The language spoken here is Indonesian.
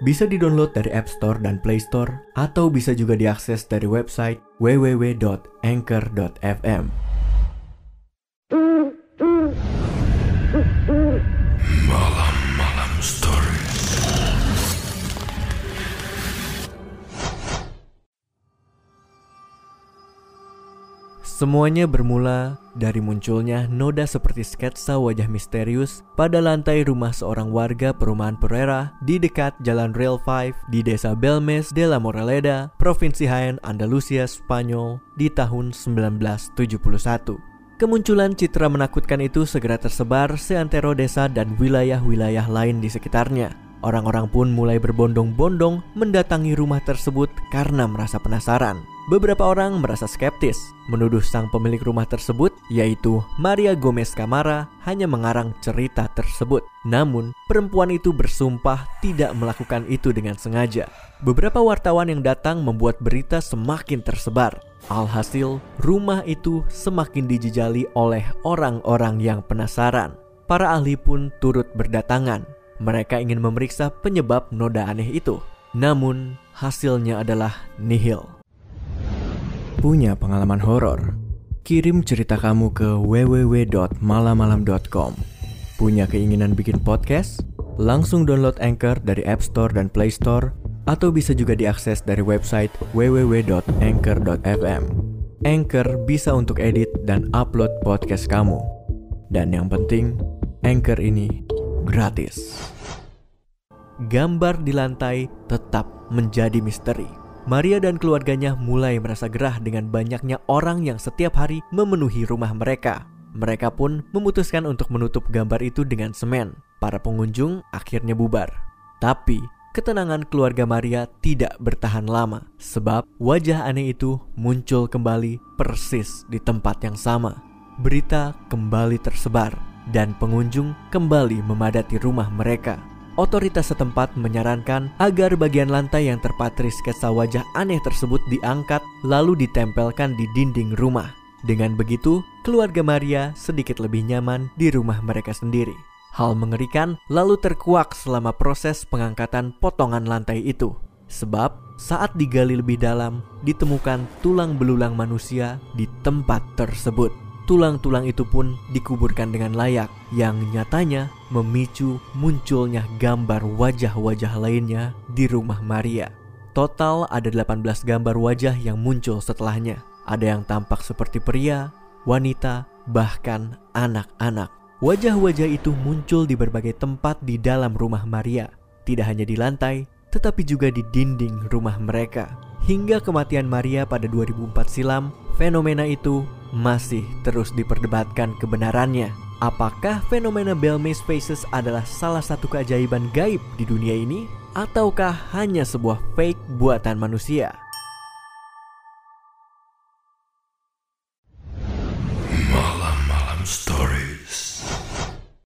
Bisa di-download dari App Store dan Play Store atau bisa juga diakses dari website www.anchor.fm. Malam-malam story. Semuanya bermula dari munculnya noda seperti sketsa wajah misterius pada lantai rumah seorang warga perumahan Pereira di dekat Jalan Rail 5 di desa Belmes de la Moraleda, Provinsi Jaén, Andalusia, Spanyol di tahun 1971. Kemunculan citra menakutkan itu segera tersebar seantero desa dan wilayah-wilayah lain di sekitarnya. Orang-orang pun mulai berbondong-bondong mendatangi rumah tersebut karena merasa penasaran. Beberapa orang merasa skeptis, menuduh sang pemilik rumah tersebut, yaitu Maria Gomez Camara, hanya mengarang cerita tersebut. Namun, perempuan itu bersumpah tidak melakukan itu dengan sengaja. Beberapa wartawan yang datang membuat berita semakin tersebar. Alhasil, rumah itu semakin dijejali oleh orang-orang yang penasaran. Para ahli pun turut berdatangan. Mereka ingin memeriksa penyebab noda aneh itu. Namun, hasilnya adalah nihil. Punya pengalaman horor? Kirim cerita kamu ke www.malamalam.com. Punya keinginan bikin podcast? Langsung download Anchor dari App Store dan Play Store atau bisa juga diakses dari website www.anchor.fm. Anchor bisa untuk edit dan upload podcast kamu. Dan yang penting, Anchor ini gratis. Gambar di lantai tetap menjadi misteri. Maria dan keluarganya mulai merasa gerah dengan banyaknya orang yang setiap hari memenuhi rumah mereka. Mereka pun memutuskan untuk menutup gambar itu dengan semen. Para pengunjung akhirnya bubar. Tapi ketenangan keluarga Maria tidak bertahan lama, sebab wajah aneh itu muncul kembali persis di tempat yang sama. Berita kembali tersebar, dan pengunjung kembali memadati rumah mereka. Otoritas setempat menyarankan agar bagian lantai yang terpatri sketsa wajah aneh tersebut diangkat lalu ditempelkan di dinding rumah. Dengan begitu, keluarga Maria sedikit lebih nyaman di rumah mereka sendiri. Hal mengerikan lalu terkuak selama proses pengangkatan potongan lantai itu. Sebab saat digali lebih dalam, ditemukan tulang belulang manusia di tempat tersebut. Tulang-tulang itu pun dikuburkan dengan layak yang nyatanya memicu munculnya gambar wajah-wajah lainnya di rumah Maria. Total ada 18 gambar wajah yang muncul setelahnya. Ada yang tampak seperti pria, wanita, bahkan anak-anak. Wajah-wajah itu muncul di berbagai tempat di dalam rumah Maria. Tidak hanya di lantai, tetapi juga di dinding rumah mereka. Hingga kematian Maria pada 2004 silam, fenomena itu masih terus diperdebatkan kebenarannya. Apakah fenomena Belmes Faces adalah salah satu keajaiban gaib di dunia ini? Ataukah hanya sebuah fake buatan manusia?